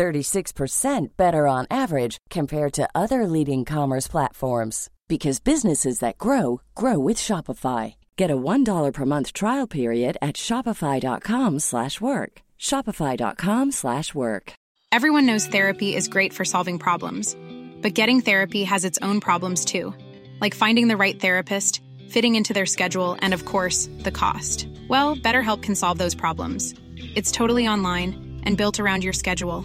36% better on average compared to other leading commerce platforms because businesses that grow grow with Shopify. Get a $1 per month trial period at shopify.com/work. shopify.com/work. Everyone knows therapy is great for solving problems, but getting therapy has its own problems too, like finding the right therapist, fitting into their schedule, and of course, the cost. Well, BetterHelp can solve those problems. It's totally online and built around your schedule.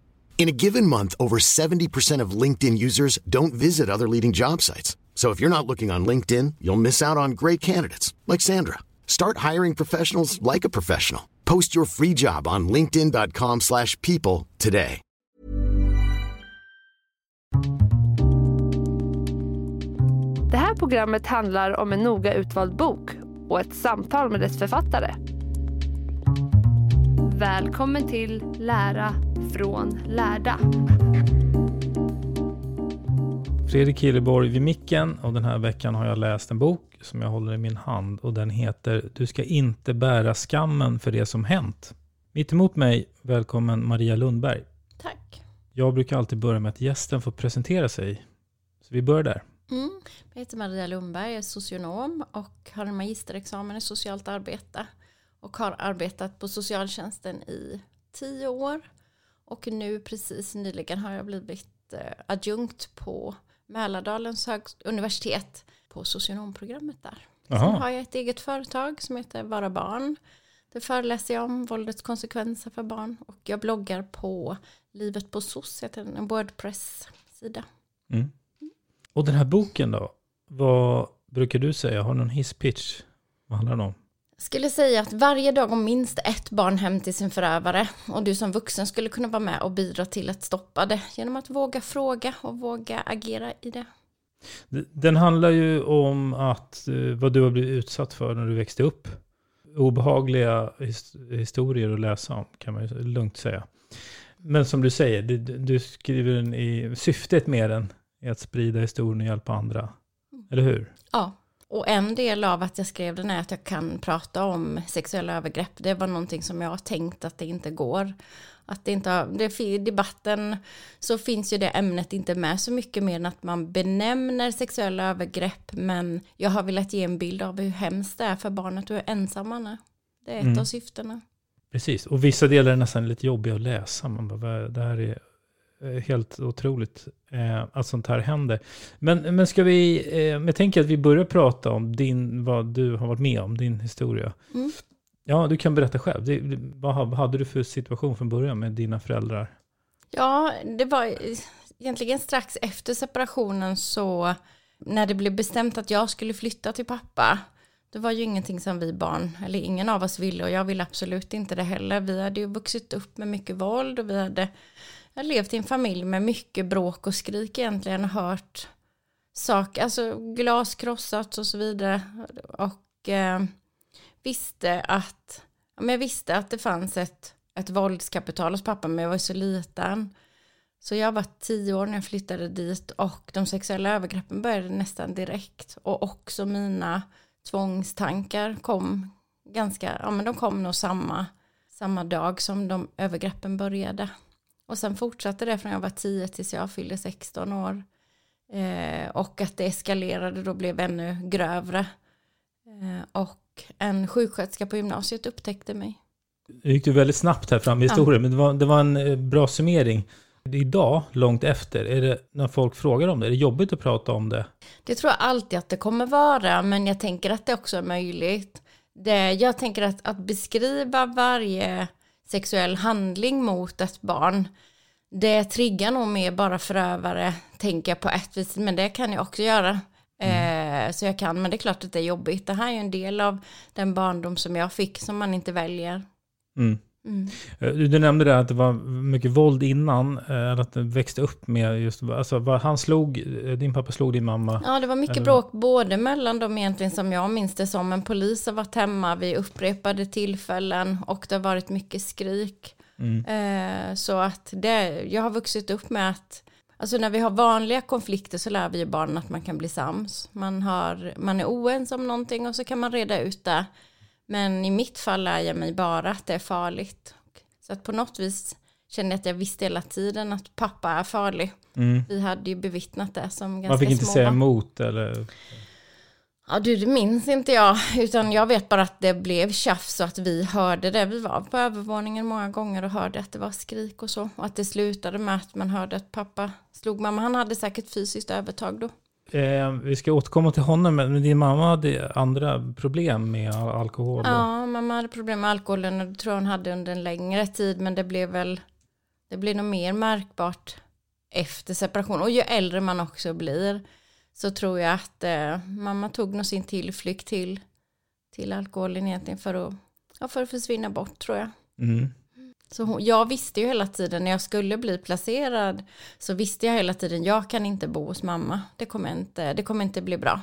In a given month, over 70% of LinkedIn users don't visit other leading job sites. So if you're not looking on LinkedIn, you'll miss out on great candidates like Sandra. Start hiring professionals like a professional. Post your free job on linkedin.com/people today. Det här programmet handlar om en noga utvald bok och ett samtal med dess författare. Välkommen till Lära från lärda. Fredrik Killeborg vid micken och den här veckan har jag läst en bok som jag håller i min hand och den heter Du ska inte bära skammen för det som hänt. Mitt emot mig, välkommen Maria Lundberg. Tack. Jag brukar alltid börja med att gästen får presentera sig. Så vi börjar där. Mm. Jag heter Maria Lundberg, jag är socionom och har en magisterexamen i socialt arbete. Och har arbetat på socialtjänsten i tio år. Och nu precis nyligen har jag blivit eh, adjunkt på Mälardalens universitet på socionomprogrammet där. Sen Aha. har jag ett eget företag som heter Vara Barn. Där föreläser jag om våldets konsekvenser för barn. Och jag bloggar på Livet på SOS, heter en Wordpress-sida. Mm. Och den här boken då? Vad brukar du säga? Har du någon hisspitch? Vad handlar den om? Skulle säga att varje dag om minst ett barn hem till sin förövare och du som vuxen skulle kunna vara med och bidra till att stoppa det genom att våga fråga och våga agera i det. Den handlar ju om att eh, vad du har blivit utsatt för när du växte upp. Obehagliga his- historier att läsa om kan man ju lugnt säga. Men som du säger, du, du skriver den i syftet med den är att sprida historien och hjälpa andra. Eller hur? Ja, och en del av att jag skrev den är att jag kan prata om sexuella övergrepp. Det var någonting som jag har tänkt att det inte går. Att det inte har, det, I debatten så finns ju det ämnet inte med så mycket mer än att man benämner sexuella övergrepp. Men jag har velat ge en bild av hur hemskt det är för barnet och hur ensam man är. Det är ett Mm. av syftena. Precis, och vissa delar är nästan lite jobbiga att läsa. Man bara, "Vad- det här är helt otroligt eh, att sånt här händer. Men, men ska vi, eh, jag tänker att vi börjar prata om din, vad du har varit med om, din historia. Mm. Ja, du kan berätta själv. Det, vad hade du för situation från början med dina föräldrar? Ja, det var egentligen strax efter separationen så när det blev bestämt att jag skulle flytta till pappa. Det var ju ingenting som vi barn, eller ingen av oss ville och jag ville absolut inte det heller. Vi hade ju vuxit upp med mycket våld och vi hade jag har levt i en familj med mycket bråk och skrik egentligen och hört saker, alltså glas krossat och så vidare. Och eh, visste att, men jag visste att det fanns ett, ett våldskapital hos pappa men jag var så liten. Så jag var tio år när jag flyttade dit och de sexuella övergreppen började nästan direkt. Och också mina tvångstankar kom ganska, ja men de kom nog samma, samma dag som de övergreppen började. Och sen fortsatte det från jag var 10 tills jag fyllde 16 år. Eh, och att det eskalerade då blev ännu grövre. Eh, och en sjuksköterska på gymnasiet upptäckte mig. Det gick du väldigt snabbt här fram i historien, men det var, det var en eh, bra summering Idag, långt efter, är det när folk frågar om det, är det jobbigt att prata om det? Det tror jag alltid att det kommer vara, men jag tänker att det också är möjligt. Det, jag tänker att, att beskriva varje sexuell handling mot ett barn, det triggar nog mer bara förövare, tänker jag på ett vis, men det kan jag också göra. Mm. Eh, så jag kan, men det är klart att det är jobbigt. Det här är ju en del av den barndom som jag fick som man inte väljer. Mm. Mm. Eh, du nämnde det att det var mycket våld innan, eh, att det växte upp med just, alltså han slog, eh, din pappa slog din mamma. Ja, det var mycket bråk både mellan dem egentligen som jag minns det som, en polis har varit hemma vid upprepade tillfällen och det har varit mycket skrik. Mm. Så att det, jag har vuxit upp med att Alltså när vi har vanliga konflikter så lär vi ju barnen att man kan bli sams. Man, har, man är oense om någonting och så kan man reda ut det. Men i mitt fall lär jag mig bara att det är farligt. Så att på något vis känner jag att jag visste hela tiden att pappa är farlig. Mm. Vi hade ju bevittnat det som ganska små. Man fick inte säga emot eller? Ja du, det minns inte jag. Utan jag vet bara att det blev tjafs och att vi hörde det. Vi var på övervåningen många gånger och hörde att det var skrik och så. Och att det slutade med att man hörde att pappa slog mamma. Han hade säkert fysiskt övertag då. Eh, vi ska återkomma till honom, men din mamma hade andra problem med alkohol? Ja, mamma hade problem med alkoholen och det tror jag hon hade under en längre tid, men det blev väl, det blev nog mer märkbart efter separation. Och ju äldre man också blir så tror jag att eh, mamma tog nog sin tillflykt till, till alkoholen egentligen för att, ja, för att försvinna bort tror jag. Mm. Så hon, jag visste ju hela tiden när jag skulle bli placerad så visste jag hela tiden jag kan inte bo hos mamma. Det kommer inte, det kommer inte bli bra.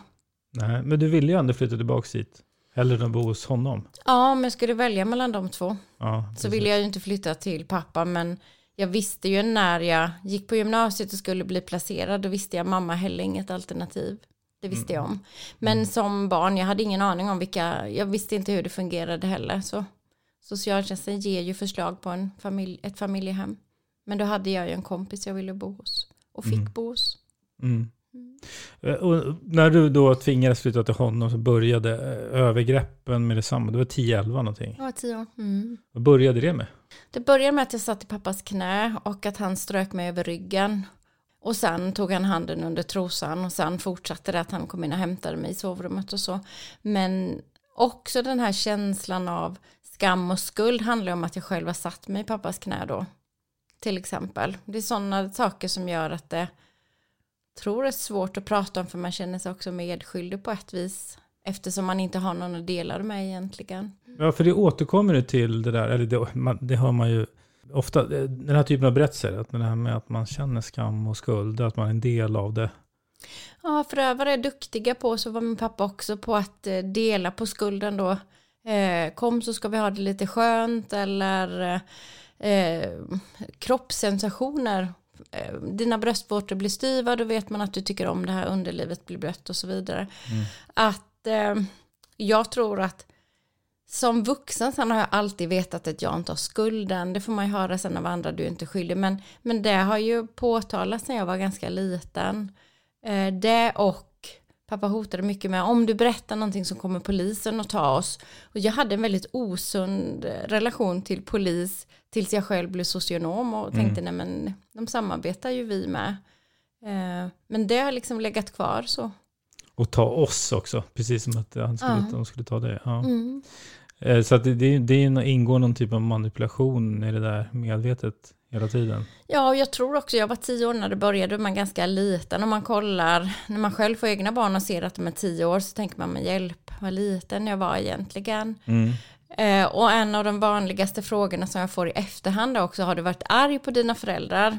Nej, men du ville ju ändå flytta tillbaka hit. Hellre än bo hos honom. Ja, men jag skulle välja mellan de två. Ja, så ville jag ju inte flytta till pappa, men jag visste ju när jag gick på gymnasiet och skulle bli placerad, då visste jag mamma heller inget alternativ. Det visste mm. jag om. Men mm. som barn, jag hade ingen aning om vilka, jag visste inte hur det fungerade heller. Så socialtjänsten ger ju förslag på en familj, ett familjehem. Men då hade jag ju en kompis jag ville bo hos och fick mm. bo hos. Mm. Mm. Och när du då tvingades flytta till honom så började eh, övergreppen med detsamma. Det var 10-11 någonting. Ja, 10 år. Mm. Vad började det med? Det började med att jag satt i pappas knä och att han strök mig över ryggen. Och sen tog han handen under trosan och sen fortsatte det att han kom in och hämtade mig i sovrummet och så. Men också den här känslan av skam och skuld handlar om att jag själv har satt mig i pappas knä då. Till exempel. Det är sådana saker som gör att det tror det är svårt att prata om för man känner sig också medskyldig på ett vis. Eftersom man inte har någon att dela det med egentligen. Ja, för det återkommer du till det där, eller det, det hör man ju ofta, den här typen av berättelser, att det här med att man känner skam och skuld, att man är en del av det. Ja, förövare är duktiga på, så var min pappa också, på att eh, dela på skulden då. Eh, kom så ska vi ha det lite skönt, eller eh, kroppssensationer Eh, dina bröstvårtor blir styva, då vet man att du tycker om det här underlivet blir blött och så vidare. Mm. Att eh, jag tror att som vuxen sen har jag alltid vetat att jag inte har skulden. Det får man ju höra sen av andra, du är inte skyldig. Men, men det har ju påtalats när jag var ganska liten. Eh, det och pappa hotade mycket med om du berättar någonting så kommer polisen att ta oss. Och jag hade en väldigt osund relation till polis tills jag själv blev socionom och tänkte mm. nej men de samarbetar ju vi med. Eh, men det har liksom legat kvar så. Och ta oss också, precis som att han skulle, ja. de skulle ta det. Ja. Mm. Eh, så att det, det, det ingår någon typ av manipulation i det där medvetet hela tiden. Ja, och jag tror också, jag var tio år när det började, man ganska liten. Om man kollar, när man själv får egna barn och ser att de är tio år så tänker man, men hjälp, vad liten jag var egentligen. Mm. Eh, och en av de vanligaste frågorna som jag får i efterhand är också, har du varit arg på dina föräldrar?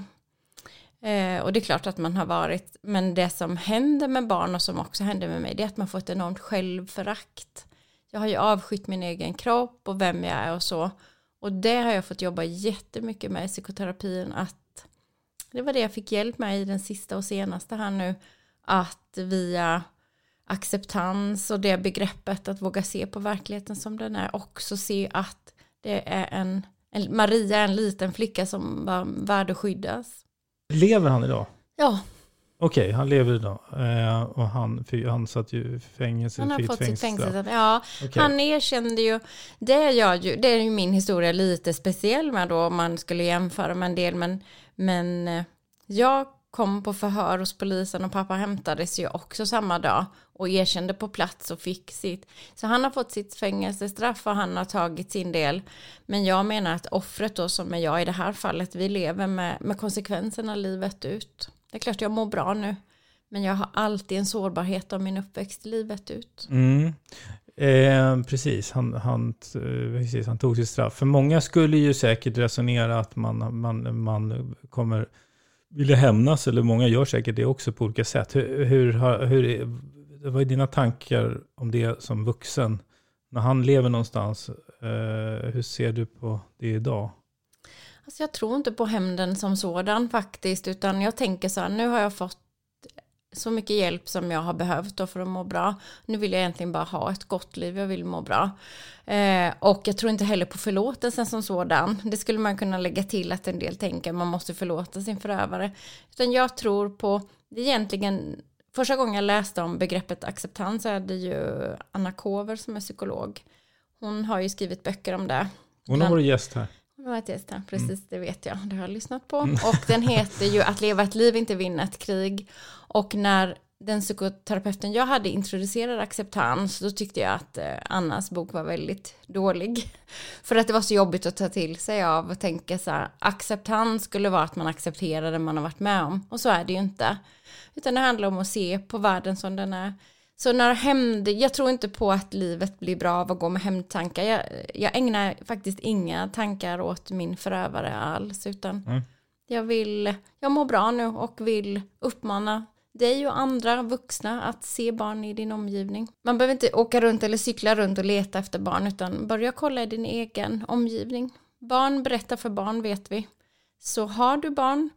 Eh, och det är klart att man har varit, men det som händer med barn och som också händer med mig, det är att man får ett enormt självförakt. Jag har ju avskytt min egen kropp och vem jag är och så. Och det har jag fått jobba jättemycket med i psykoterapin, att det var det jag fick hjälp med i den sista och senaste här nu, att via acceptans och det begreppet att våga se på verkligheten som den är också se att det är en, en Maria en liten flicka som var värd att skyddas. Lever han idag? Ja. Okej, okay, han lever idag. Eh, och han, han satt ju i fängelse. Han har fått sitt fängelse. Ja, okay. han erkände ju det, är ju, det är ju min historia lite speciell med då om man skulle jämföra med en del. Men, Men eh, jag kom på förhör hos polisen och pappa hämtades ju också samma dag och erkände på plats och fick sitt. Så han har fått sitt fängelsestraff och han har tagit sin del. Men jag menar att offret då som är jag i det här fallet, vi lever med, med konsekvenserna livet ut. Det är klart jag mår bra nu. Men jag har alltid en sårbarhet av min uppväxt livet ut. Mm. Eh, precis, han, han, eh, precis, han tog sitt straff. För många skulle ju säkert resonera att man, man, man kommer vilja hämnas, eller många gör säkert det också på olika sätt. Hur, hur, hur, vad är dina tankar om det som vuxen? När han lever någonstans, eh, hur ser du på det idag? Alltså jag tror inte på hämnden som sådan faktiskt, utan jag tänker så här, nu har jag fått så mycket hjälp som jag har behövt för att må bra. Nu vill jag egentligen bara ha ett gott liv, jag vill må bra. Eh, och jag tror inte heller på förlåtelsen som sådan. Det skulle man kunna lägga till att en del tänker man måste förlåta sin förövare. Utan jag tror på, det är egentligen, första gången jag läste om begreppet acceptans är det ju Anna Kover som är psykolog. Hon har ju skrivit böcker om det. Hon har varit gäst här. Gäst här, precis mm. det vet jag, det har jag lyssnat på. Och den heter ju Att leva ett liv, inte vinna ett krig. Och när den psykoterapeuten jag hade introducerade acceptans, då tyckte jag att eh, Annas bok var väldigt dålig. För att det var så jobbigt att ta till sig av och tänka så här, acceptans skulle vara att man accepterar det man har varit med om. Och så är det ju inte. Utan det handlar om att se på världen som den är. Så när hämnd, jag tror inte på att livet blir bra av att gå med hämndtankar. Jag, jag ägnar faktiskt inga tankar åt min förövare alls, utan mm. jag vill, jag mår bra nu och vill uppmana dig och andra vuxna att se barn i din omgivning. Man behöver inte åka runt eller cykla runt och leta efter barn utan börja kolla i din egen omgivning. Barn berättar för barn vet vi. Så har du barn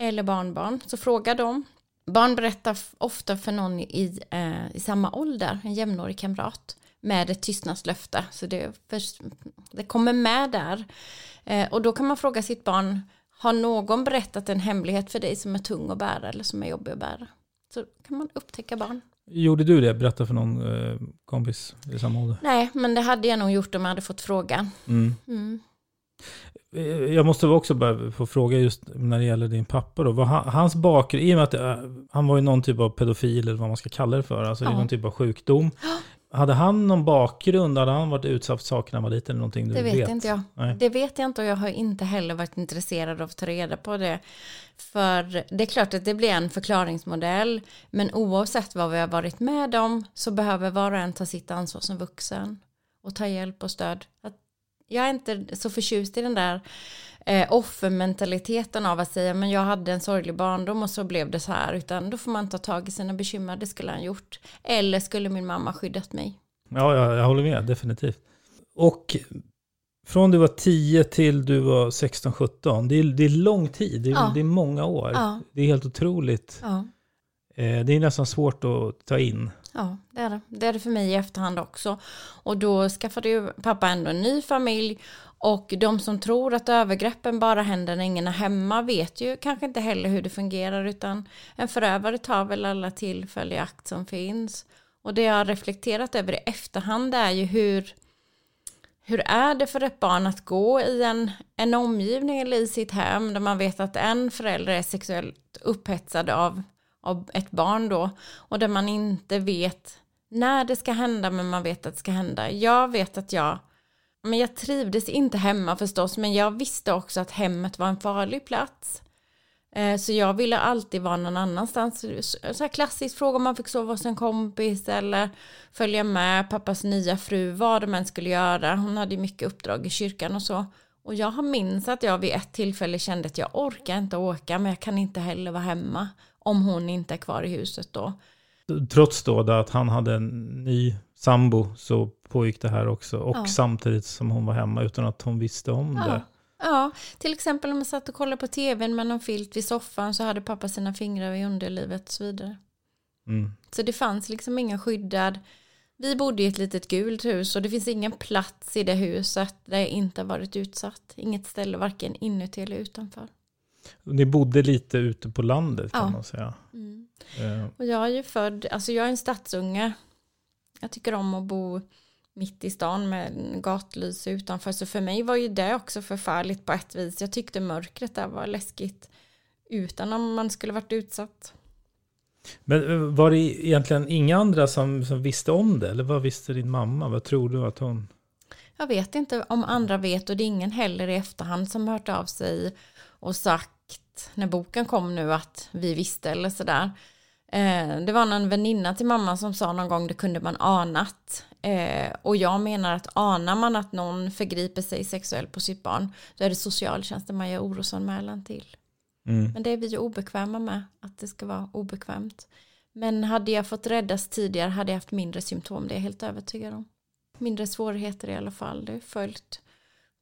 eller barnbarn så fråga dem. Barn berättar ofta för någon i, eh, i samma ålder, en jämnårig kamrat med ett tystnadslöfte. Så det, för, det kommer med där. Eh, och då kan man fråga sitt barn, har någon berättat en hemlighet för dig som är tung att bära eller som är jobbig att bära? Så kan man upptäcka barn. Gjorde du det? Berätta för någon eh, kompis i samma ålder? Nej, men det hade jag nog gjort om jag hade fått frågan. Mm. Mm. Eh, jag måste också bara få fråga just när det gäller din pappa då. Vad hans bakgrund, i och med att eh, han var ju någon typ av pedofil eller vad man ska kalla det för, alltså ja. någon typ av sjukdom. Hade han någon bakgrund? Hade han varit utsatt för saker när han var liten? Någonting du det vet, vet? inte jag. Nej. Det vet jag inte och jag har inte heller varit intresserad av att ta reda på det. För det är klart att det blir en förklaringsmodell. Men oavsett vad vi har varit med om så behöver var och en ta sitt ansvar som vuxen. Och ta hjälp och stöd. Jag är inte så förtjust i den där eh, offermentaliteten av att säga men jag hade en sorglig barndom och så blev det så här. Utan då får man ta tag i sina bekymmer det skulle han gjort. Eller skulle min mamma skyddat mig? Ja jag, jag håller med definitivt. Och från du var 10 till du var 16-17 det det är lång tid. Det är, ja. det är många år. Ja. det är helt otroligt. Ja. eh, det är nästan svårt att ta in Ja, det är det. Det är det för mig i efterhand också. Och då skaffade ju pappa ändå en ny familj och de som tror att övergreppen bara händer när ingen är hemma vet ju kanske inte heller hur det fungerar utan en förövare tar väl alla tillfälliga i akt som finns. Och det jag har reflekterat över i efterhand är ju hur, hur är det för ett barn att gå i en, en omgivning eller i sitt hem där man vet att en förälder är sexuellt upphetsad av, av ett barn då och där man inte vet när det ska hända men man vet att det ska hända. Jag vet att jag men jag trivdes inte hemma förstås, men jag visste också att hemmet var en farlig plats. Eh, så jag ville alltid vara någon annanstans. Så här klassisk fråga om man fick sova hos en kompis eller följa med pappas nya fru, vad de än skulle göra. Hon hade ju mycket uppdrag i kyrkan och så. Och jag har minns att jag vid ett tillfälle kände att jag orkar inte åka, men jag kan inte heller vara hemma om hon inte är kvar i huset då. Trots då att han hade en ny sambo så pågick det här också. Och ja. samtidigt som hon var hemma utan att hon visste om ja. det. Ja, till exempel om man satt och kollade på tvn med någon filt vid soffan så hade pappa sina fingrar i underlivet och så vidare. Mm. Så det fanns liksom ingen skyddad. Vi bodde i ett litet gult hus och det finns ingen plats i det huset där jag inte varit utsatt. Inget ställe varken inuti eller utanför. Ni bodde lite ute på landet kan ja. man säga. Mm. Uh. Och jag är ju född, alltså jag är en stadsunge. Jag tycker om att bo mitt i stan med gatlys utanför. Så för mig var ju det också förfärligt på ett vis. Jag tyckte mörkret där var läskigt. utan om man skulle varit utsatt. Men eh, var det egentligen inga andra som, som visste om det? Eller vad visste din mamma? Vad tror du att hon... Jag vet inte om andra vet och det är ingen heller i efterhand som hört av sig och sagt när boken kom nu att vi visste eller sådär. Eh, det var någon väninna till mamma som sa någon gång det kunde man anat. Eh, och jag menar att anar man att någon förgriper sig sexuellt på sitt barn då är det socialtjänsten man gör orosanmälan till. Mm. Men det är vi ju obekväma med, att det ska vara obekvämt. Men hade jag fått räddas tidigare hade jag haft mindre symptom, det är jag helt övertygad om. Mindre svårigheter i alla fall, det är följt.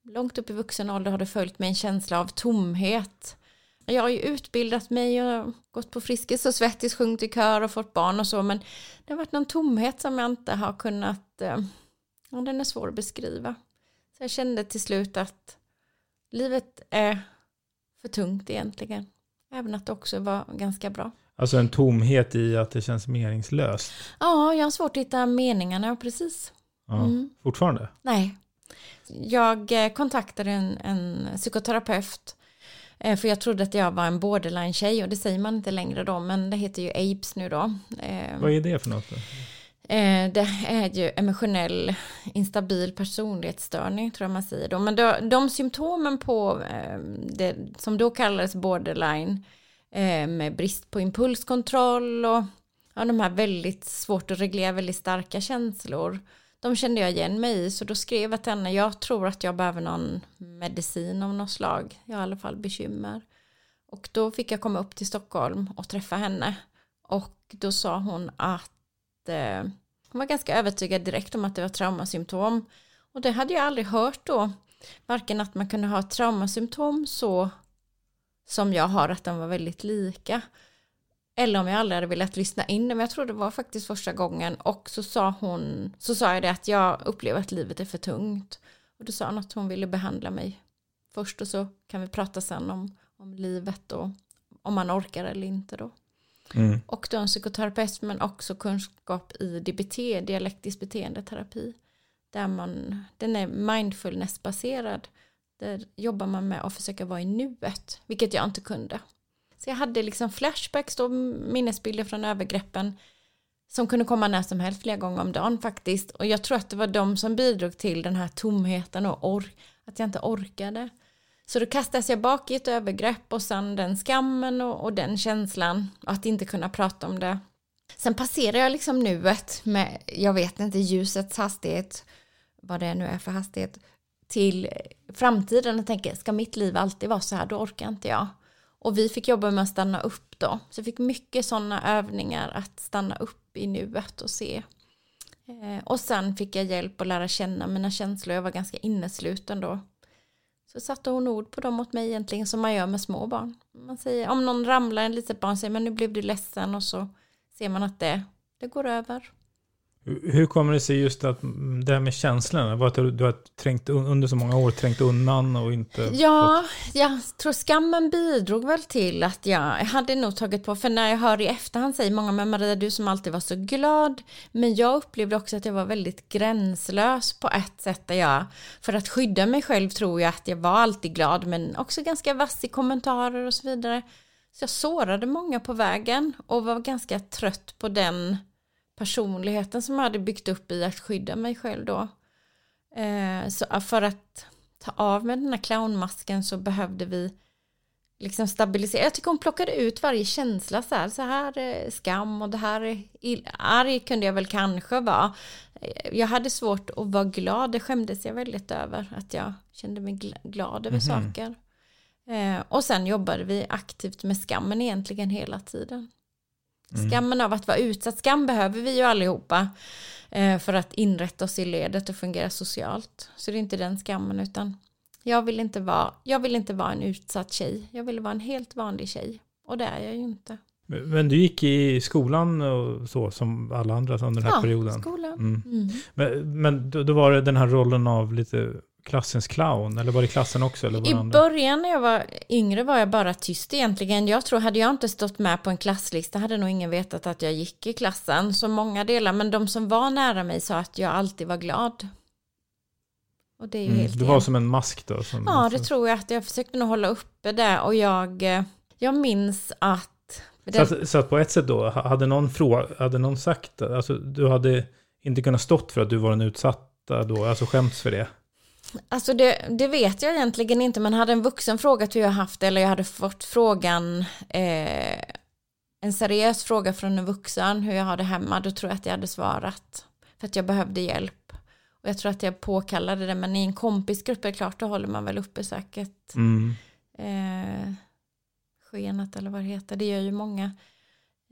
Långt upp i vuxen ålder har det följt med en känsla av tomhet. Jag har ju utbildat mig och gått på Friskis och Svettis, sjungit i kör och fått barn och så, men det har varit någon tomhet som jag inte har kunnat, eh, ja, den är svår att beskriva. Så jag kände till slut att livet är för tungt egentligen. Även att det också var ganska bra. Alltså en tomhet i att det känns meningslöst. Ja, jag har svårt att hitta meningarna, precis. Ja. Mm. Fortfarande? Nej. Jag eh, kontaktade en, en psykoterapeut eh, för jag trodde att jag var en borderline-tjej och det säger man inte längre då, men det heter ju ABES nu då. Eh, Vad är det för något? Då? Det är ju emotionell instabil personlighetsstörning tror jag man säger då. Men då, de symptomen på det som då kallades borderline med brist på impulskontroll och ja, de här väldigt svårt att reglera väldigt starka känslor. De kände jag igen mig i så då skrev jag till henne jag tror att jag behöver någon medicin av något slag. Jag har i alla fall bekymmer. Och då fick jag komma upp till Stockholm och träffa henne. Och då sa hon att eh, hon var ganska övertygad direkt om att det var traumasymptom. Och det hade jag aldrig hört då. Varken att man kunde ha traumasymptom så som jag har, att de var väldigt lika. Eller om jag aldrig hade velat lyssna in men jag tror det var faktiskt första gången. Och så sa hon, så sa jag det att jag upplever att livet är för tungt. Och då sa hon att hon ville behandla mig först och så kan vi prata sen om, om livet och om man orkar eller inte då. Mm. Och då en psykoterapeut men också kunskap i DBT, dialektisk beteendeterapi. Där man, den är mindfulnessbaserad. Där jobbar man med att försöka vara i nuet, vilket jag inte kunde. Så jag hade liksom flashbacks då, minnesbilder från övergreppen som kunde komma när som helst flera gånger om dagen faktiskt. Och jag tror att det var de som bidrog till den här tomheten och or att jag inte orkade. Så då kastas jag bak i ett övergrepp och sen den skammen och, och den känslan att inte kunna prata om det. Sen passerar jag liksom nuet med, jag vet inte, ljusets hastighet, vad det nu är för hastighet, till framtiden och tänker, ska mitt liv alltid vara så här, då orkar inte jag. Och vi fick jobba med att stanna upp då. Så jag fick mycket sådana övningar att stanna upp i nuet och se. Eh, och sen fick jag hjälp att lära känna mina känslor. Jag var ganska innesluten då. Så satte hon ord på dem åt mig egentligen som man gör med små barn. Man säger, om någon ramlar, en litet barn säger men nu blev du ledsen och så ser man att det, det går över. Hur kommer det sig just att det här med känslorna, var att du, du har trängt under så många år trängt undan och inte... Ja, jag tror skammen bidrog väl till att jag hade nog tagit på, för när jag hör i efterhand säger många, men Maria du som alltid var så glad, men jag upplevde också att jag var väldigt gränslös på ett sätt där jag, för att skydda mig själv tror jag att jag var alltid glad, men också ganska vass i kommentarer och så vidare. Så jag sårade många på vägen och var ganska trött på den personligheten som jag hade byggt upp i att skydda mig själv då. Eh, så för att ta av med den här clownmasken så behövde vi liksom stabilisera. Jag tycker hon plockade ut varje känsla så här. Så här är skam och det här är arg kunde jag väl kanske vara. Jag hade svårt att vara glad. Det skämdes jag väldigt över. Att jag kände mig glad över mm -hmm. saker. Eh, och sen jobbade vi aktivt med skammen egentligen hela tiden. Mm. Skammen av att vara utsatt, skam behöver vi ju allihopa eh, för att inrätta oss i ledet och fungera socialt. Så det är inte den skammen utan jag vill inte vara, jag vill inte vara en utsatt tjej. Jag vill vara en helt vanlig tjej och det är jag ju inte. Men du gick i skolan och så som alla andra under den här ja, perioden? Ja, skolan. Mm. Mm. Men, men då, då, var det den här rollen av lite klassens clown? Eller var det klassen också? Eller var I andra? början när jag var yngre var jag bara tyst egentligen. Jag tror, hade jag inte stått med på en klasslista hade nog ingen vetat att jag gick i klassen. Så många delar, men de som var nära mig sa att jag alltid var glad. Och det är ju mm, helt Du var som en mask då? Som, ja, det tror jag. att Jag försökte nog hålla uppe det och jag, Jag minns att... Så, att, så att på ett sätt då, hade någon, fråga, hade någon sagt, alltså du hade inte kunnat stått för att du var den utsatta då, alltså skämts för det? Alltså det, det, vet jag egentligen inte, men hade en vuxen frågat hur jag haft det, eller jag hade fått frågan, eh, en seriös fråga från en vuxen, hur jag har det hemma, då tror jag att jag hade svarat. För att jag behövde hjälp. Och jag tror att jag påkallade det, men i en kompisgrupp är det klart, då håller man väl uppe säkert mm. eh, skenet eller vad det heter. Det gör ju många.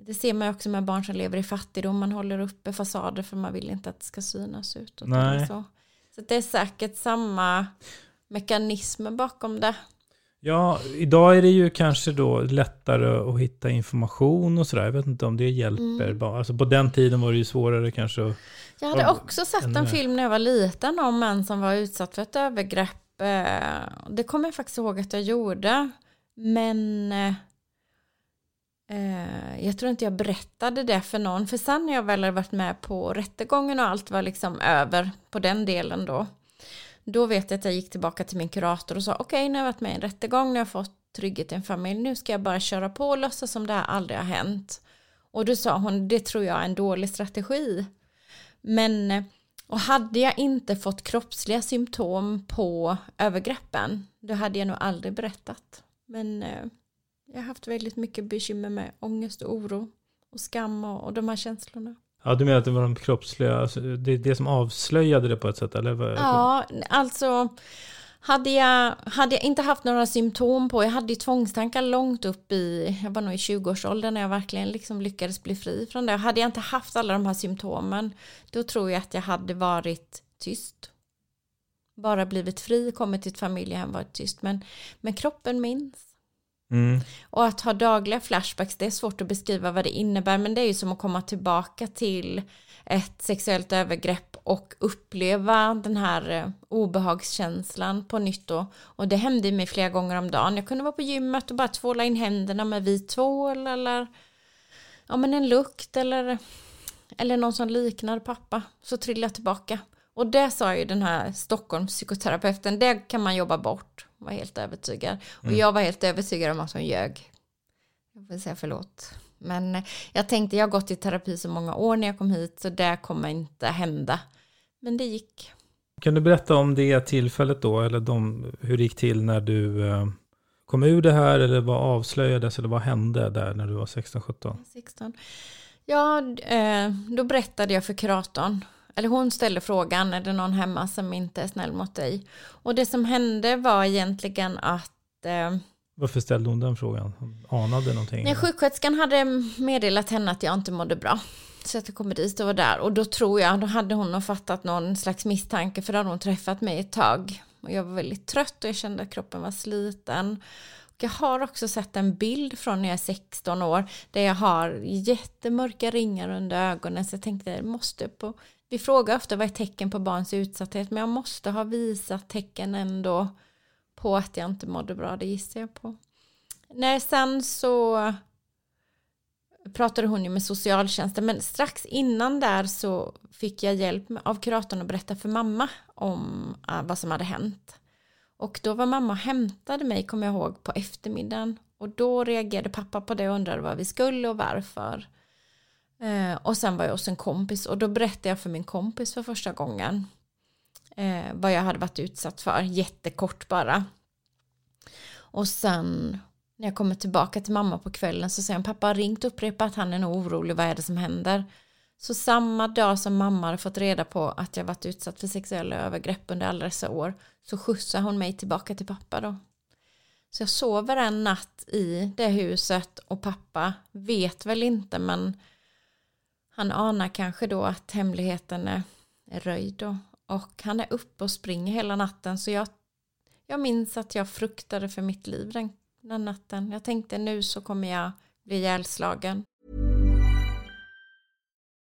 Det ser man ju också med barn som lever i fattigdom. Man håller uppe fasader för man vill inte att det ska synas ut. Nej. Så. Så det är säkert samma mekanismer bakom det. Ja, idag är det ju kanske då lättare att hitta information och sådär. Jag vet inte om det hjälper. Mm. Alltså på den tiden var det ju svårare kanske. Att, jag hade också sett en film när jag var liten om en som var utsatt för ett övergrepp. Eh, det kommer jag faktiskt ihåg att jag gjorde. Men eh, jag tror inte jag berättade det för någon. För sen när jag väl hade varit med på rättegången och allt var liksom över på den delen då. Då vet jag att jag gick tillbaka till min kurator och sa okej, okay, nu har jag varit med i en rättegång, nu har jag fått trygghet i en familj, nu ska jag bara köra på och låtsas som det här aldrig har hänt. Och då sa hon, det tror jag är en dålig strategi. Men, och hade jag inte fått kroppsliga symptom på övergreppen, då hade jag nog aldrig berättat. Men eh, jag har haft väldigt mycket bekymmer med ångest och oro och skam och, och de här känslorna. Ja, du menar att det var de kroppsliga, alltså, det är det som avslöjade det på ett sätt? Eller? Ja, alltså hade jag, hade jag inte haft några symptom på, jag hade ju tvångstankar långt upp i, jag var nog i 20-årsåldern när jag verkligen liksom lyckades bli fri från det. Hade jag inte haft alla de här symptomen, då tror jag att jag hade varit tyst. Bara blivit fri, kommit till ett familjehem, varit tyst. Men, men kroppen minns. Mm. Och att ha dagliga flashbacks, det är svårt att beskriva vad det innebär, men det är ju som att komma tillbaka till ett sexuellt övergrepp och uppleva den här eh, obehagskänslan på nytt då. Och det hände mig flera gånger om dagen. Jag kunde vara på gymmet och bara tvåla in händerna med vit tvål eller ja, men en lukt eller, eller någon som liknar pappa. Så trillade jag tillbaka. Och det sa ju den här Stockholms psykoterapeuten, det kan man jobba bort. Var helt övertygad. Och mm. jag var helt övertygad om att hon ljög. Jag får säga förlåt. Men jag tänkte, jag har gått i terapi så många år när jag kom hit, så det kommer inte hända. Men det gick. Kan du berätta om det tillfället då, eller de, hur det gick till när du eh, kom ur det här, eller vad avslöjades, eller vad hände där när du var 16-17? 16. Ja, eh, då berättade jag för kuratorn eller hon ställde frågan, är det någon hemma som inte är snäll mot dig? Och det som hände var egentligen att eh, varför ställde hon den frågan? Hon anade någonting? Nej, sjuksköterskan hade meddelat henne att jag inte mådde bra. Så att jag kom dit och var där. Och då tror jag, då hade hon nog fattat någon slags misstanke. För då hade hon träffat mig ett tag. Och jag var väldigt trött och jag kände att kroppen var sliten. Och jag har också sett en bild från när jag är 16 år. Där jag har jättemörka ringar under ögonen. Så jag tänkte, jag måste på vi frågar ofta vad är tecken på barns utsatthet, men jag måste ha visat tecken ändå på att jag inte mådde bra, det gissar jag på. Nej, sen så pratade hon ju med socialtjänsten, men strax innan där så fick jag hjälp av kuratorn att berätta för mamma om ah, vad som hade hänt. Och då var mamma och hämtade mig, kommer jag ihåg, på eftermiddagen. Och då reagerade pappa på det och undrade vad vi skulle och varför. Eh, och sen var jag hos en kompis och då berättade jag för min kompis för första gången eh, vad jag hade varit utsatt för, jättekort bara. Och sen när jag kommer tillbaka till mamma på kvällen så säger han pappa har ringt och upprepat att han är nog orolig, vad är det som händer? Så samma dag som mamma hade fått reda på att jag varit utsatt för sexuella övergrepp under alla dessa år så skjutsar hon mig tillbaka till pappa då. Så jag sover en natt i det huset och pappa vet väl inte men han anar kanske då att hemligheten är, röjd och, Och han är uppe och springer hela natten så jag, jag minns att jag fruktade för mitt liv den, den natten. Jag tänkte nu så kommer jag bli ihjälslagen.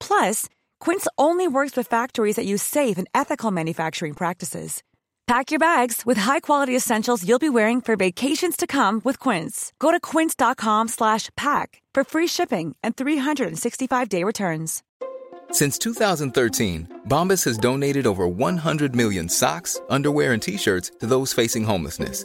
Plus, Quince only works with factories that use safe and ethical manufacturing practices. Pack your bags with high-quality essentials you'll be wearing for vacations to come with Quince. Go to quince.com slash pack for free shipping and 365-day returns. Since 2013, Bombas has donated over 100 million socks, underwear, and T-shirts to those facing homelessness.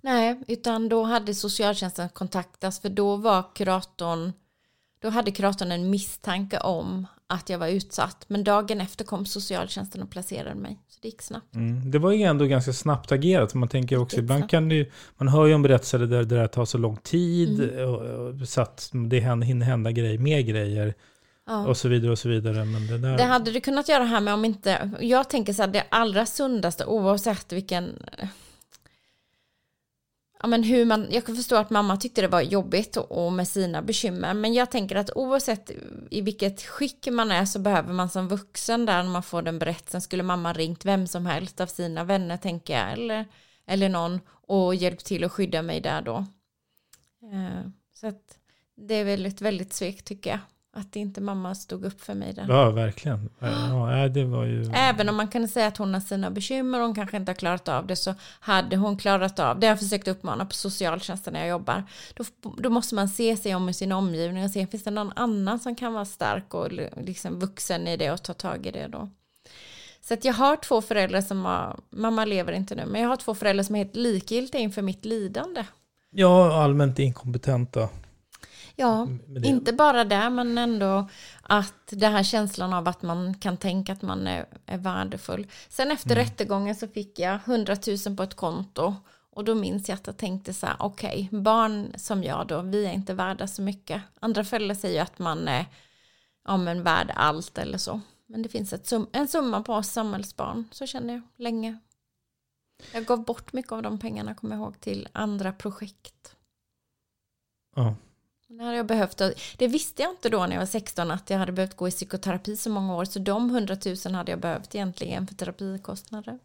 Nej, utan då hade socialtjänsten kontaktats för då var kuratorn, då hade kuratorn en misstanke om att jag var utsatt. Men dagen efter kom socialtjänsten och placerade mig. Så det gick snabbt. Mm. Det var ju ändå ganska snabbt agerat. Man tänker också, ibland snabbt. kan det ju, man hör ju om berättelser där det där tar så lång tid. Mm. Och, och, så att det hinner hända grejer, mer grejer. Ja. Och så vidare och så vidare. Men det där... Det hade det kunnat göra här med om inte, jag tänker så här, det allra sundaste oavsett vilken, ja men hur man, jag kan förstå att mamma tyckte det var jobbigt och, och med sina bekymmer, men jag tänker att oavsett i vilket skick man är så behöver man som vuxen där när man får den berättelsen, skulle mamma ringt vem som helst av sina vänner tänker jag, eller, eller någon, och hjälpt till att skydda mig där då. Eh, Så att det är väl ett väldigt svek tycker jag. Att inte mamma stod upp för mig där. Ja, verkligen. Ja, nej, det var ju... Även om man kan säga att hon har sina bekymmer och hon kanske inte har klarat av det så hade hon klarat av det. Jag har försökt uppmana på socialtjänsten när jag jobbar. Då, då måste man se sig om i sin omgivning och se finns det någon annan som kan vara stark och liksom vuxen i det och ta tag i det då. Så att jag har två föräldrar som har, mamma lever inte nu, men jag har två föräldrar som är helt likgiltiga inför mitt lidande. Ja, allmänt inkompetenta. Ja, inte bara det, men ändå att det här känslan av att man kan tänka att man är, är värdefull. Sen efter rättegången så fick jag 100 000 på ett konto och då minns jag att jag tänkte så här, okej, barn som jag då, vi är inte värda så mycket. Andra föräldrar säger att man är ja, men värd allt eller så. Men det finns ett sum en summa på oss samhällsbarn, så känner jag länge. Jag gav bort mycket av de pengarna, kommer jag ihåg, till andra projekt. Ja. Hade jag behövt. Det visste jag inte då när jag var 16 att jag hade behövt gå i psykoterapi så många år. Så de 100 000 hade jag behövt egentligen för terapikostnader.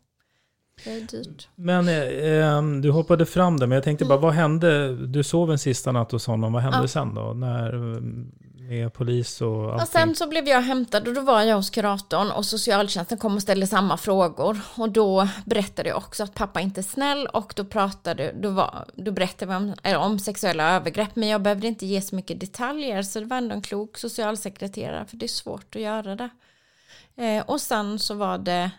Det är dyrt. Men eh, du hoppade fram där, men jag tänkte bara, vad hände? Du sov en sista natt hos honom, vad hände Mm. Ja. sen då? När, eh, med polis och allting? Och sen så blev jag hämtad och då var jag hos kuratorn och socialtjänsten kom och ställde samma frågor. Och då berättade jag också att pappa inte är snäll och då pratade, då, var, då berättade vi om, eller om sexuella övergrepp. Men jag behövde inte ge så mycket detaljer så det var ändå en klok socialsekreterare för det är svårt att göra det. Eh, och sen så var det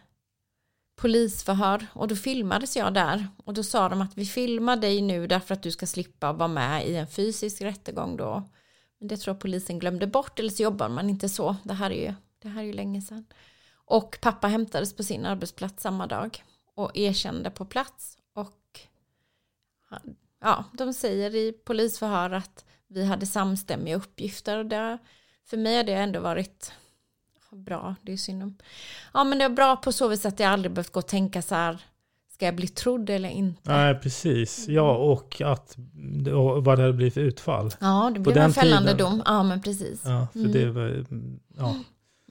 polisförhör och då filmades jag där och då sa de att vi filmar dig nu därför att du ska slippa vara med i en fysisk rättegång då. Det tror jag polisen glömde bort eller så jobbar man inte så. Det här är ju, det här är ju länge sedan. Och pappa hämtades på sin arbetsplats samma dag och erkände på plats och han- ja, de säger i polisförhör att vi hade samstämmiga uppgifter och det, för mig har det ändå varit bra, det är synd om. Ja men det är bra på så vis att jag aldrig behövt gå och tänka så här, ska jag bli trodd eller inte? Nej, precis. Ja, och att, och vad det hade blivit för utfall. Ja, det blev en fällande tiden- dom. Ja men precis. Ja, för Mm. det var, ja,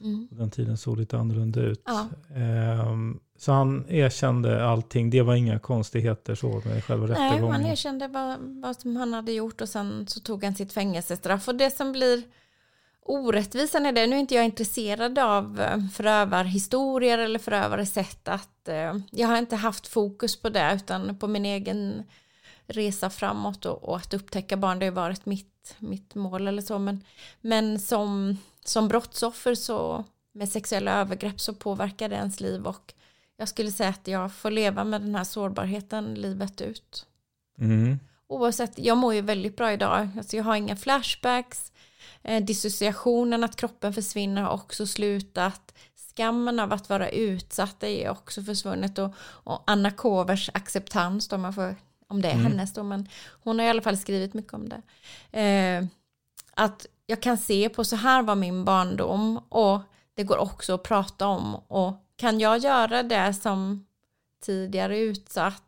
Mm. på den tiden såg lite annorlunda ut. Ja. Ehm, så han erkände allting, det var inga konstigheter så med själva Nej, rättegången. han erkände vad, vad som han hade gjort och sen så tog han sitt fängelsestraff. Och det som blir orättvisan är det, nu är inte jag intresserad av eh, förövarhistorier eller förövares sätt att, eh, jag har inte haft fokus på det utan på min egen resa framåt och, och, att upptäcka barn. Det har varit mitt, mitt mål eller så. Men, men som, som brottsoffer så med sexuella övergrepp så påverkar det ens liv och jag skulle säga att jag får leva med den här sårbarheten livet ut. Mm. Oavsett, jag mår ju väldigt bra idag. Alltså jag har inga flashbacks. Eh, dissociationen, att kroppen försvinner har också slutat. Skammen av att vara utsatt är också försvunnet. Och, och Anna Kovers acceptans, då man får, om det är mm. hennes då, men hon har i alla fall skrivit mycket om det. Eh, att jag kan se på så här var min barndom och det går också att prata om. Och kan jag göra det som tidigare utsatt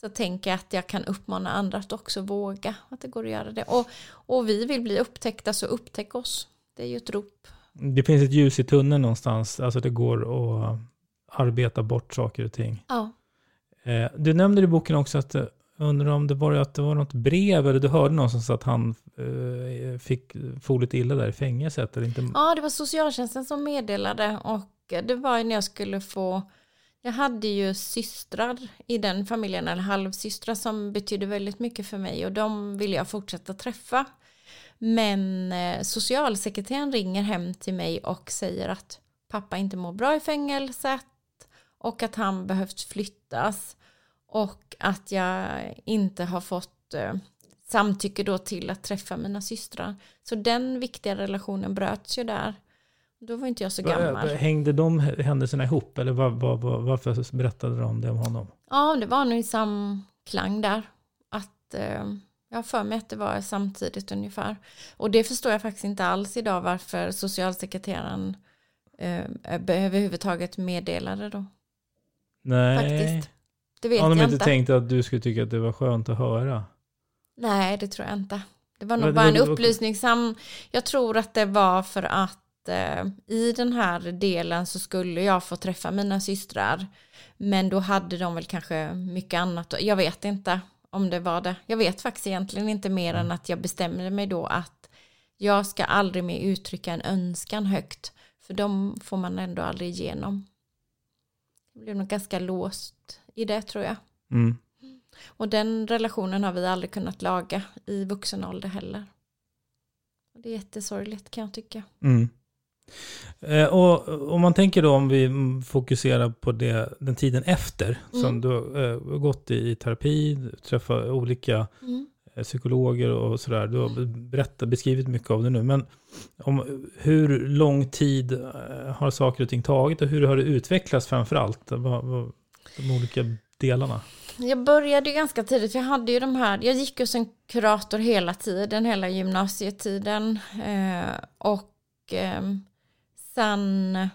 så tänker jag att jag kan uppmana andra att också våga att det går att göra det. Och, och vi vill bli upptäckta så upptäck oss. Det är ju ett rop. Det finns ett ljus i tunneln någonstans, alltså det går att arbeta bort saker och ting. Ja. Eh, du nämnde i boken också att, eh, undrar om det var, att det var något brev eller du hörde någonstans att han eh, fick få lite illa där i fängelset? Eller inte? Ja, det var socialtjänsten som meddelade och det var när jag skulle få jag hade ju systrar i den familjen, eller halvsystrar som betydde väldigt mycket för mig och de ville jag fortsätta träffa. Men eh, socialsekreteraren ringer hem till mig och säger att pappa inte mår bra i fängelset och att han behövt flyttas och att jag inte har fått eh, samtycke då till att träffa mina systrar. Så den viktiga relationen bröts ju där. Då var inte jag så gammal. Hängde de händelserna ihop eller var, var, var, varför berättade de det om honom? Ja, det var nog i samklang där. Att eh, jag har för mig att det var samtidigt ungefär. Och det förstår jag faktiskt inte alls idag varför socialsekreteraren eh, överhuvudtaget meddelade då. Nej. Faktiskt. Det vet Har de jag inte inte. tänkt att du skulle tycka att det var skönt att höra? Nej, det tror jag inte. Det var nog det bara en var- upplysning. Sam, jag tror att det var för att eh, i den här delen så skulle jag få träffa mina systrar. Men då hade de väl kanske mycket annat. Jag vet inte om det var det. Jag vet faktiskt egentligen inte mer än att jag bestämde mig då att jag ska aldrig mer uttrycka en önskan högt. För de får man ändå aldrig igenom. Jag blev nog ganska låst i det tror jag. Mm. Och den relationen har vi aldrig kunnat laga i vuxen ålder heller. Det är jättesorgligt kan jag tycka. Mm. Eh, och om man tänker då om vi mm, fokuserar på det, den tiden efter, Mm. som du har eh, gått i, terapi, träffat olika Mm. eh, psykologer och sådär. Du har berättat, beskrivit mycket av det nu. Men om, hur lång tid har saker och ting tagit och hur har det utvecklats framför allt? De olika delarna. Jag började ju ganska tidigt, jag hade ju de här, jag gick ju som kurator hela tiden, hela gymnasietiden. Och eh, sen,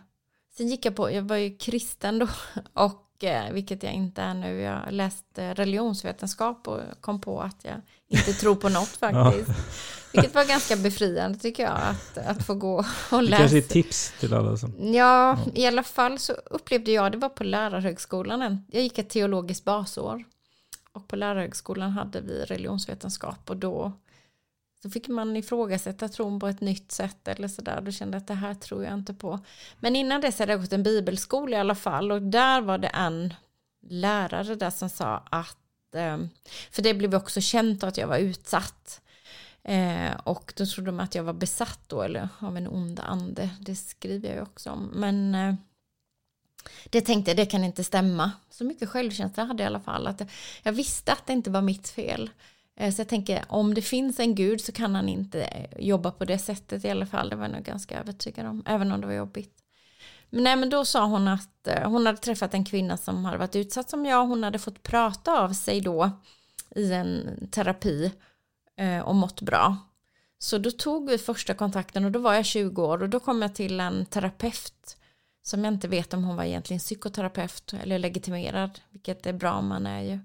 sen gick jag på, jag var ju kristen då, och eh, vilket jag inte är nu. Jag läste religionsvetenskap och kom på att jag inte tror på något faktiskt. Vilket var ganska befriande tycker jag, att, att få gå och Det läsa. kanske är tips till alla som... Ja, i alla fall så upplevde jag, det var på lärarhögskolan, jag gick ett teologiskt basår. Och på lärarhögskolan hade vi religionsvetenskap och då så fick man ifrågasätta tron på ett nytt sätt eller sådär. Då kände jag att det här tror jag inte på. Men innan dess hade jag gått en bibelskola i alla fall och där var det en lärare där som sa att, eh, för det blev också känt att jag var utsatt. Eh, och då trodde de att jag var besatt då, eller av en ond ande. Det skriver jag ju också om. Men eh, det tänkte jag, det kan inte stämma. Så mycket självkänsla hade jag i alla fall. Att jag visste att det inte var mitt fel. Eh, så jag tänker, om det finns en gud så kan han inte jobba på det sättet i alla fall. Det var jag nog ganska övertygad om, även om det var jobbigt. Men, nej, men då sa hon att eh, hon hade träffat en kvinna som hade varit utsatt som jag. Hon hade fått prata av sig då i en terapi eh, och mått bra. Så då tog vi första kontakten och då var jag 20 år och då kom jag till en terapeut som jag inte vet om hon var egentligen psykoterapeut eller legitimerad, vilket är bra om man är ju.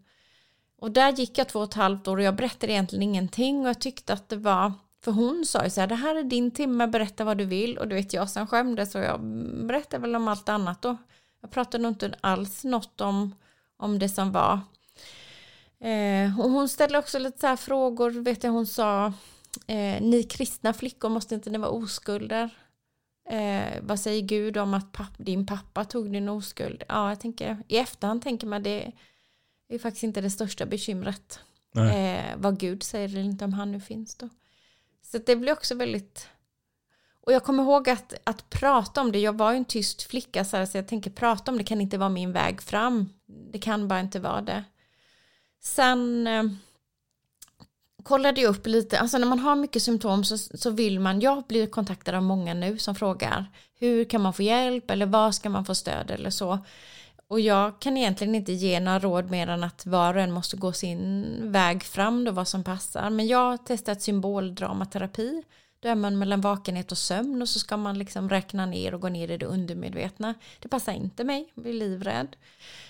Och där gick jag två och ett halvt år och jag berättade egentligen ingenting och jag tyckte att det var, för hon sa ju så här, det här är din timme, berätta vad du vill och du vet jag som skämdes och jag berättade väl om allt annat då. Jag pratade nog inte alls något om, om det som var. Eh, och hon ställde också lite så här frågor, vet jag hon sa, eh, ni kristna flickor måste inte ni vara oskulder? Eh, vad säger Gud om att papp, din pappa tog din oskuld? Ja, jag tänker, i efterhand tänker man det är faktiskt inte det största bekymret. Eh, vad Gud säger eller inte, om han nu finns då. Så det blir också väldigt... Och jag kommer ihåg att, att prata om det, jag var ju en tyst flicka så, här, så jag tänker prata om det kan inte vara min väg fram. Det kan bara inte vara det. Sen eh, kollade jag upp lite, alltså när man har mycket symptom så, så vill man, jag blir kontaktad av många nu som frågar hur kan man få hjälp eller vad ska man få stöd eller så. Och jag kan egentligen inte ge några råd mer än att var och en måste gå sin väg fram då vad som passar. Men jag har testat symboldramaterapi. Då är man mellan vakenhet och sömn och så ska man liksom räkna ner och gå ner i det undermedvetna. Det passar inte mig, jag blir livrädd.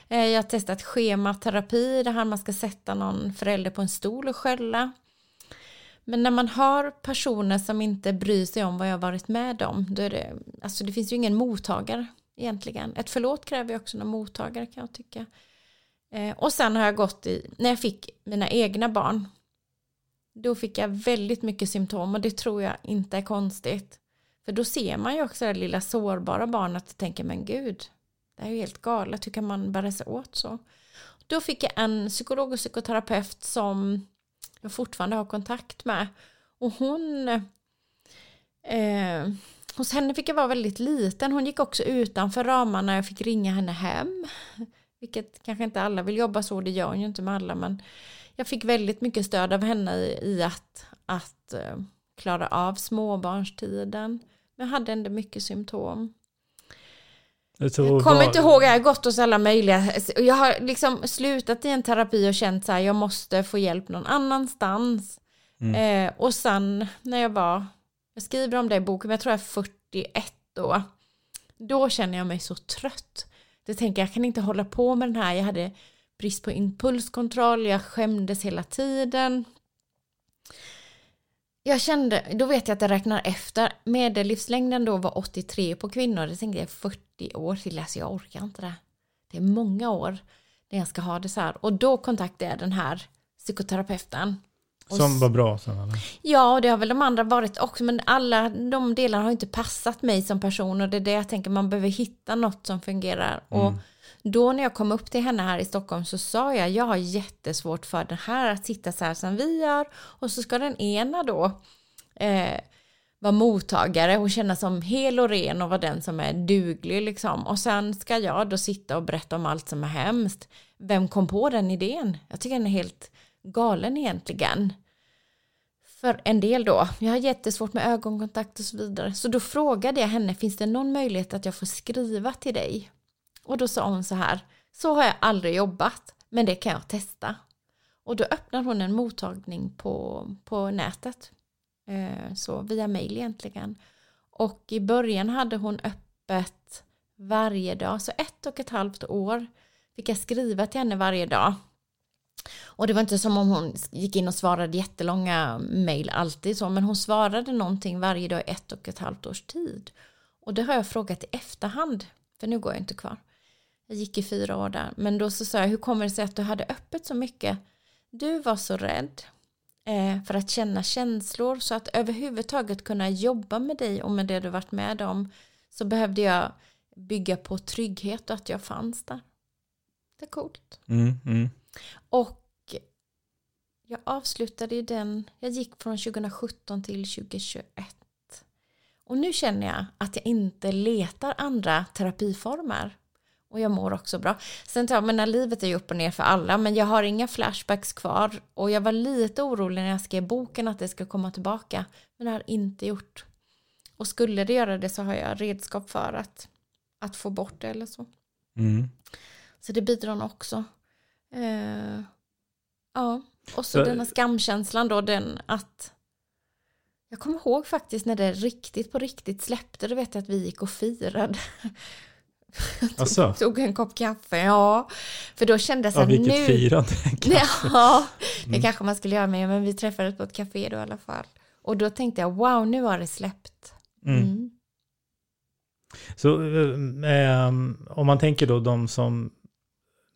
Eh, jag har testat schematerapi, det här man ska sätta någon förälder på en stol och skälla. Men när man har personer som inte bryr sig om vad jag har varit med om, då är det, alltså det finns ju ingen mottagare egentligen. Ett förlåt kräver ju också någon mottagare kan jag tycka. Eh, och sen har jag gått i, när jag fick mina egna barn, då fick jag väldigt mycket symptom och det tror jag inte är konstigt. För då ser man ju också det lilla sårbara barnet och tänker men gud, det är ju helt galet, hur kan man bära sig åt så? Då fick jag en psykolog och psykoterapeut som jag fortfarande har kontakt med. Och hon eh, Hos henne fick jag vara väldigt liten. Hon gick också utanför ramarna. Jag fick ringa henne hem. Vilket kanske inte alla vill jobba så. Det gör hon ju inte med alla. Men jag fick väldigt mycket stöd av henne i, i att, att uh, klara av småbarnstiden. Men jag hade ändå mycket symptom. Jag, jag kommer inte ihåg, jag har gått hos alla möjliga. Jag har liksom slutat i en terapi och känt så här, jag måste få hjälp någon annanstans. Mm. Eh, och sen när jag var jag skriver om det i boken, men jag tror jag är 41 då. Då känner jag mig så trött. Det tänker jag kan inte hålla på med den här. Jag hade brist på impulskontroll, jag skämdes hela tiden. Jag kände, då vet jag att jag räknar efter, medellivslängden då var 83 på kvinnor, det tänkte jag 40 år till, alltså jag orkar inte det. Det är många år när jag ska ha det så här. Och då kontaktade jag den här psykoterapeuten som var bra sen eller? Ja, och det har väl de andra varit också, men alla de delarna har inte passat mig som person och det är det jag tänker, man behöver hitta något som fungerar. Mm. Och då när jag kom upp till henne här i Stockholm så sa jag, jag har jättesvårt för den här att sitta så här som vi gör och så ska den ena då eh, vara mottagare och känna som hel och ren och vara den som är duglig liksom. Och sen ska jag då sitta och berätta om allt som är hemskt. Vem kom på den idén? Jag tycker den är helt galen egentligen. För en del då, jag har jättesvårt med ögonkontakt och så vidare. Så då frågade jag henne, finns det någon möjlighet att jag får skriva till dig? Och då sa hon så här, så har jag aldrig jobbat, men det kan jag testa. Och då öppnar hon en mottagning på, på nätet. Eh, så via mail egentligen. Och i början hade hon öppet varje dag, så ett och ett halvt år fick jag skriva till henne varje dag. Och det var inte som om hon gick in och svarade jättelånga mejl alltid så, men hon svarade någonting varje dag i ett och ett halvt års tid. Och det har jag frågat i efterhand, för nu går jag inte kvar. Jag gick i fyra år där, men då så sa jag, hur kommer det sig att du hade öppet så mycket? Du var så rädd eh, för att känna känslor, så att överhuvudtaget kunna jobba med dig och med det du varit med om, så behövde jag bygga på trygghet och att jag fanns där. Det är coolt. Mm, mm. Och jag avslutade ju den, jag gick från 2017 till 2021. Och nu känner jag att jag inte letar andra terapiformer. Och jag mår också bra. Sen tar men livet är ju upp och ner för alla, men jag har inga flashbacks kvar. Och jag var lite orolig när jag skrev boken att det ska komma tillbaka. Men det har inte gjort. Och skulle det göra det så har jag redskap för att, att få bort det eller så. Mm. Så det bidrar också. Uh, ja, och så, så denna skamkänslan då, den att jag kommer ihåg faktiskt när det riktigt på riktigt släppte, då vet jag att vi gick och firade. Alltså. tog, en kopp kaffe, ja. För då kände jag så här, ja, vilket nu... firande. ja, det mm. kanske man skulle göra med, men vi träffades på ett café då i alla fall. Och då tänkte jag, wow, nu har det släppt. Mm. Mm. Så äh, om man tänker då de som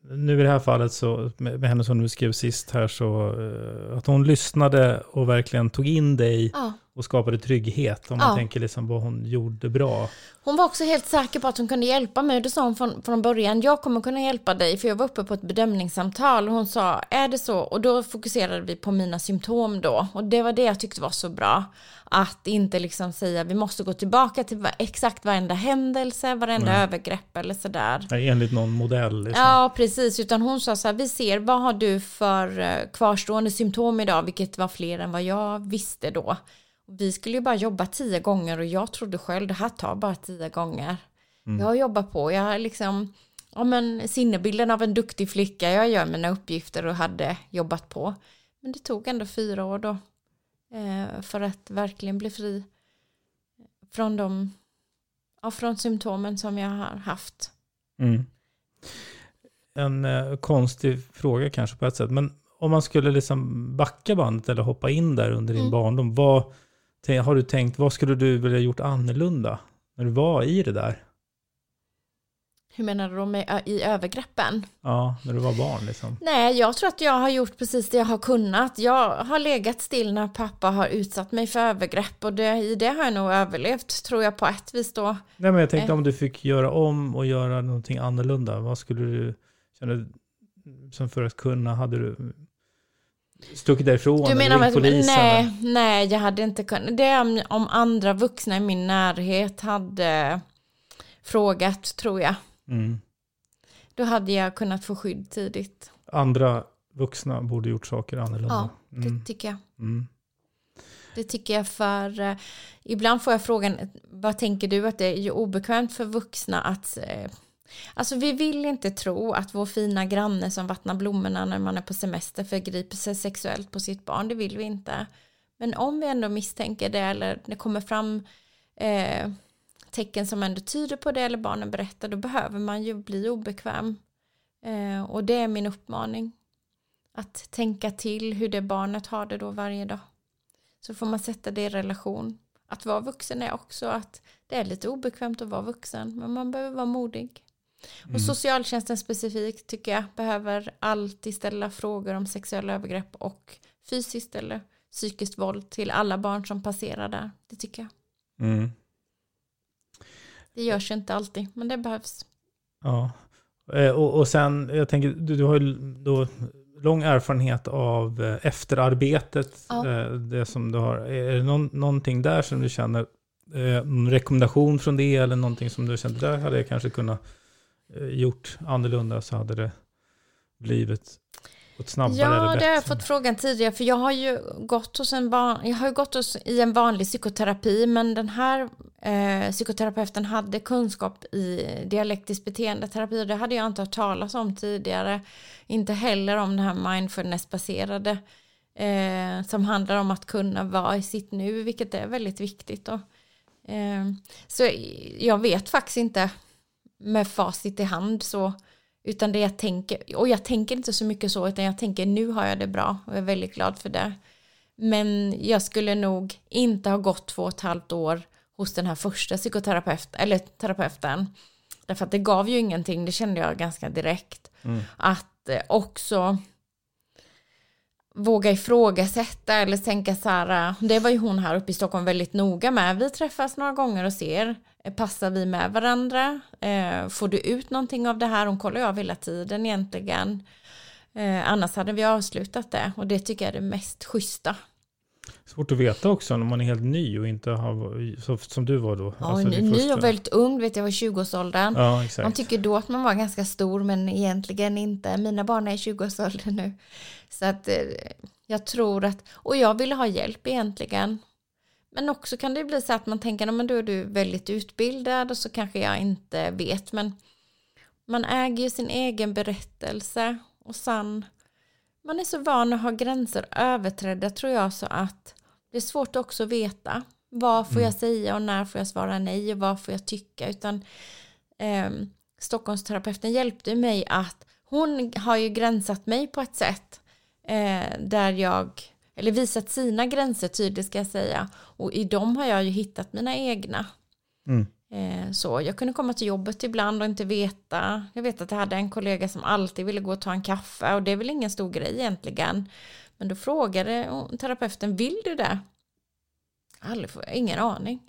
nu i det här fallet så, med, henne som du skrev sist här, så eh, att hon lyssnade och verkligen tog in dig ja och skapade trygghet. Om man Ja. tänker liksom vad hon gjorde bra. Hon var också helt säker på att hon kunde hjälpa mig. Det sa hon från, från början, jag kommer kunna hjälpa dig. För jag var uppe på ett bedömningssamtal och hon sa, är det så? Och då fokuserade vi på mina symptom då. Och det var det jag tyckte var så bra. Att inte liksom säga, vi måste gå tillbaka till exakt varenda händelse, varenda Nej. övergrepp eller sådär. Nej, Enligt någon modell. Liksom. Ja, precis. Utan hon sa så här, vi ser, vad har du för eh, kvarstående symptom idag? Vilket var fler än vad jag visste då. Vi skulle ju bara jobba tio gånger och jag trodde själv, det här tar bara tio gånger. Jag har jobbat på, jag har liksom, ja men sinnebilden av en duktig flicka, jag gör mina uppgifter och hade jobbat på. Men det tog ändå fyra år då. Eh, för att verkligen bli fri från de, ja, från symptomen som jag har haft. Mm. En eh, konstig fråga kanske på ett sätt. Men om man skulle liksom backa bandet eller hoppa in där under din Mm. barndom. Vad, har du tänkt, vad skulle du vilja gjort annorlunda? När du var i det där? Hur menar du då med i övergreppen? Ja, när du var barn liksom. Nej, jag tror att jag har gjort precis det jag har kunnat. Jag har legat still när pappa har utsatt mig för övergrepp och det, i det har jag nog överlevt, tror jag på ett vis då. Nej, men jag tänkte Eh. om du fick göra om och göra någonting annorlunda. Vad skulle du känna som för att kunna? Hade du stuckit därifrån? Du menar att, polisen? nej, nej, jag hade inte kunnat. Det är om, om andra vuxna i min närhet hade frågat, tror jag. Mm. Då hade jag kunnat få skydd tidigt. Andra vuxna borde gjort saker annorlunda. Ja, Mm. det tycker jag. Mm. Det tycker jag för eh, ibland får jag frågan vad tänker du att det är obekvämt för vuxna att eh, alltså vi vill inte tro att vår fina granne som vattnar blommorna när man är på semester förgriper sig sexuellt på sitt barn. Det vill vi inte. Men om vi ändå misstänker det eller det kommer fram eh, tecken som ändå tyder på det eller barnen berättar då behöver man ju bli obekväm. Eh, och det är min uppmaning. Att tänka till hur det barnet har det då varje dag. Så får man sätta det i relation. Att vara vuxen är också att det är lite obekvämt att vara vuxen, men man behöver vara modig. Och socialtjänsten specifikt tycker jag behöver alltid ställa frågor om sexuella övergrepp och fysiskt eller psykiskt våld till alla barn som passerar där. Det tycker jag. Mm. Det görs ju inte alltid, men det behövs. Ja. Eh, Och, och sen, jag tänker, du, du har ju då lång erfarenhet av eh, efterarbetet. Ja. eh, Det som du har. Är det någon, någonting där som du känner, någon rekommendation från det eller någonting som du känner, där hade jag kanske kunnat gjort annorlunda så hade det blivit gått snabbare eller Ja, bättre. det har jag fått frågan tidigare, för jag har ju gått hos en van, jag har gått hos, i en vanlig psykoterapi, men den här eh, psykoterapeuten hade kunskap i dialektisk beteendeterapi och det hade jag inte hört talas om tidigare. Inte heller om det här mindfulnessbaserade eh, som handlar om att kunna vara i sitt nu, vilket är väldigt viktigt. Då. Eh, så jag vet faktiskt inte med facit i hand så utan det jag tänker, och jag tänker inte så mycket så, utan jag tänker nu har jag det bra och jag är väldigt glad för det. Men jag skulle nog inte ha gått två och ett halvt år hos den här första psykoterapeuten, eller terapeuten. Därför att det gav ju ingenting, det kände jag ganska direkt. Att eh, också våga ifrågasätta eller tänka så här, äh, det var ju hon här uppe i Stockholm väldigt noga med. Vi träffas några gånger och ser, eh, passar vi med varandra? Eh, får du ut någonting av det här? Hon kollar ju av hela tiden egentligen. Eh, annars hade vi avslutat det och det tycker jag är det mest schyssta. Svårt att veta också när man är helt ny och inte har, som du var då. Ja, alltså ny, ny och väldigt ung, vet jag var i 20-årsåldern. Ja, exakt. Man tycker då att man var ganska stor men egentligen inte. Mina barn är i 20-årsåldern nu. Så att eh, jag tror att, och jag ville ha hjälp egentligen. Men också kan det bli så att man tänker, "Ja, men då är du väldigt utbildad och så kanske jag inte vet. Men man äger ju sin egen berättelse och sen man är så van att ha gränser överträdda tror jag så att det är svårt också att veta. Vad får jag säga och när får jag svara nej och vad får jag tycka? Utan eh, Stockholmsterapeuten hjälpte mig att hon har ju gränsat mig på ett sätt eh, där jag eller visat sina gränser tydligt ska jag säga. Och i dem har jag ju hittat mina egna. Mm. Eh, Så jag kunde komma till jobbet ibland och inte veta. Jag vet att jag hade en kollega som alltid ville gå och ta en kaffe och det är väl ingen stor grej egentligen. Men då frågade terapeuten, vill du det? Aldrig får, ingen aning.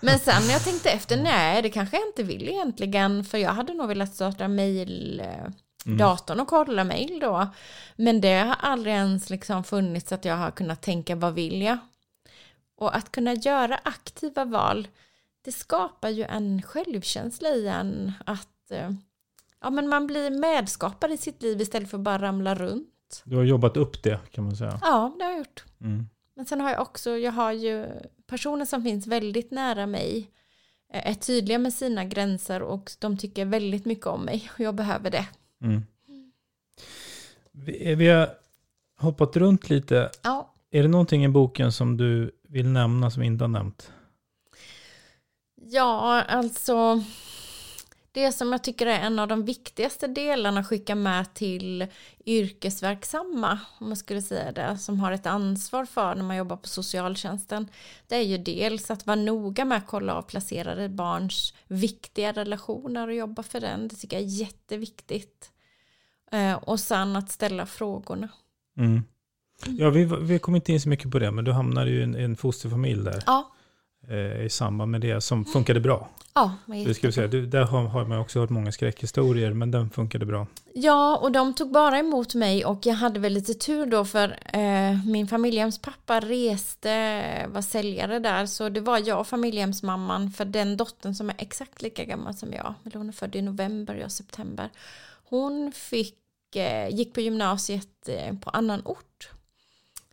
Men sen när jag tänkte efter, nej det kanske jag inte vill egentligen, för jag hade nog velat starta mejl mm. datorn och kolla mejl då. Men det har aldrig ens liksom funnits att jag har kunnat tänka vad vill jag? Och att kunna göra aktiva val, det skapar ju en självkänsla i en att eh, ja, men man blir medskapare i sitt liv istället för att bara ramla runt. Du har jobbat upp det kan man säga. Ja, det har jag gjort. Mm. Men sen har jag också, jag har ju personer som finns väldigt nära mig eh, är tydliga med sina gränser och de tycker väldigt mycket om mig och jag behöver det. Mm. Vi, vi, har hoppat runt lite. Ja. Är det någonting i boken som du vill nämna som inte har nämnt? Ja, alltså det som jag tycker är en av de viktigaste delarna att skicka med till yrkesverksamma, om man skulle säga det, som har ett ansvar för när man jobbar på socialtjänsten, det är ju dels att vara noga med att kolla av placerade barns viktiga relationer och jobba för den. Det tycker jag är jätteviktigt. Eh, och sen att ställa frågorna. Mm. Ja, vi, vi kom inte in så mycket på det, men du hamnade ju i en, en fosterfamilj där. Ja. Eh, I samband med det som funkade bra. Ja, det ska vi säga. Där har, har man också hört många skräckhistorier, men den funkade bra. Ja, och de tog bara emot mig och jag hade väl lite tur då för eh, min familjehemspappa reste, var säljare där, så det var jag och familjehemsmamman för den dottern som är exakt lika gammal som jag, eller hon är född i november, jag september. Hon fick, eh, gick på gymnasiet eh, på annan ort.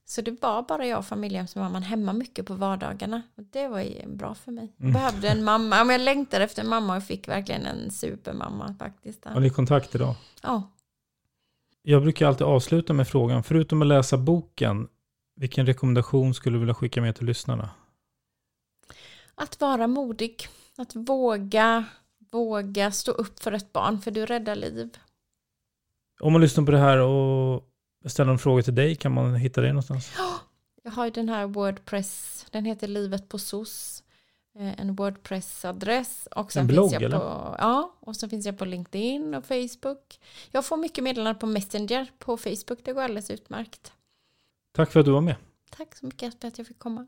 Så det var bara jag och familjehemsmamman hemma mycket på vardagarna. Och det var bra för mig. Jag mm. behövde en mamma. Men jag längtade efter en mamma och fick verkligen en supermamma faktiskt. Har ni kontakt idag? Ja. Jag brukar alltid avsluta med frågan, förutom att läsa boken, vilken rekommendation skulle du vilja skicka med till lyssnarna? Att vara modig. Att våga, våga stå upp för ett barn, för du räddar liv. Om man lyssnar på det här och ställer en fråga till dig, kan man hitta dig någonstans? Jag har ju den här Wordpress, den heter Livet på SOS. Eh, en Wordpress-adress. Och sen en blogg finns jag eller? På, ja, och så finns jag på LinkedIn och Facebook. Jag får mycket meddelanden på Messenger på Facebook, det går alldeles utmärkt. Tack för att du var med. Tack så mycket för att jag fick komma.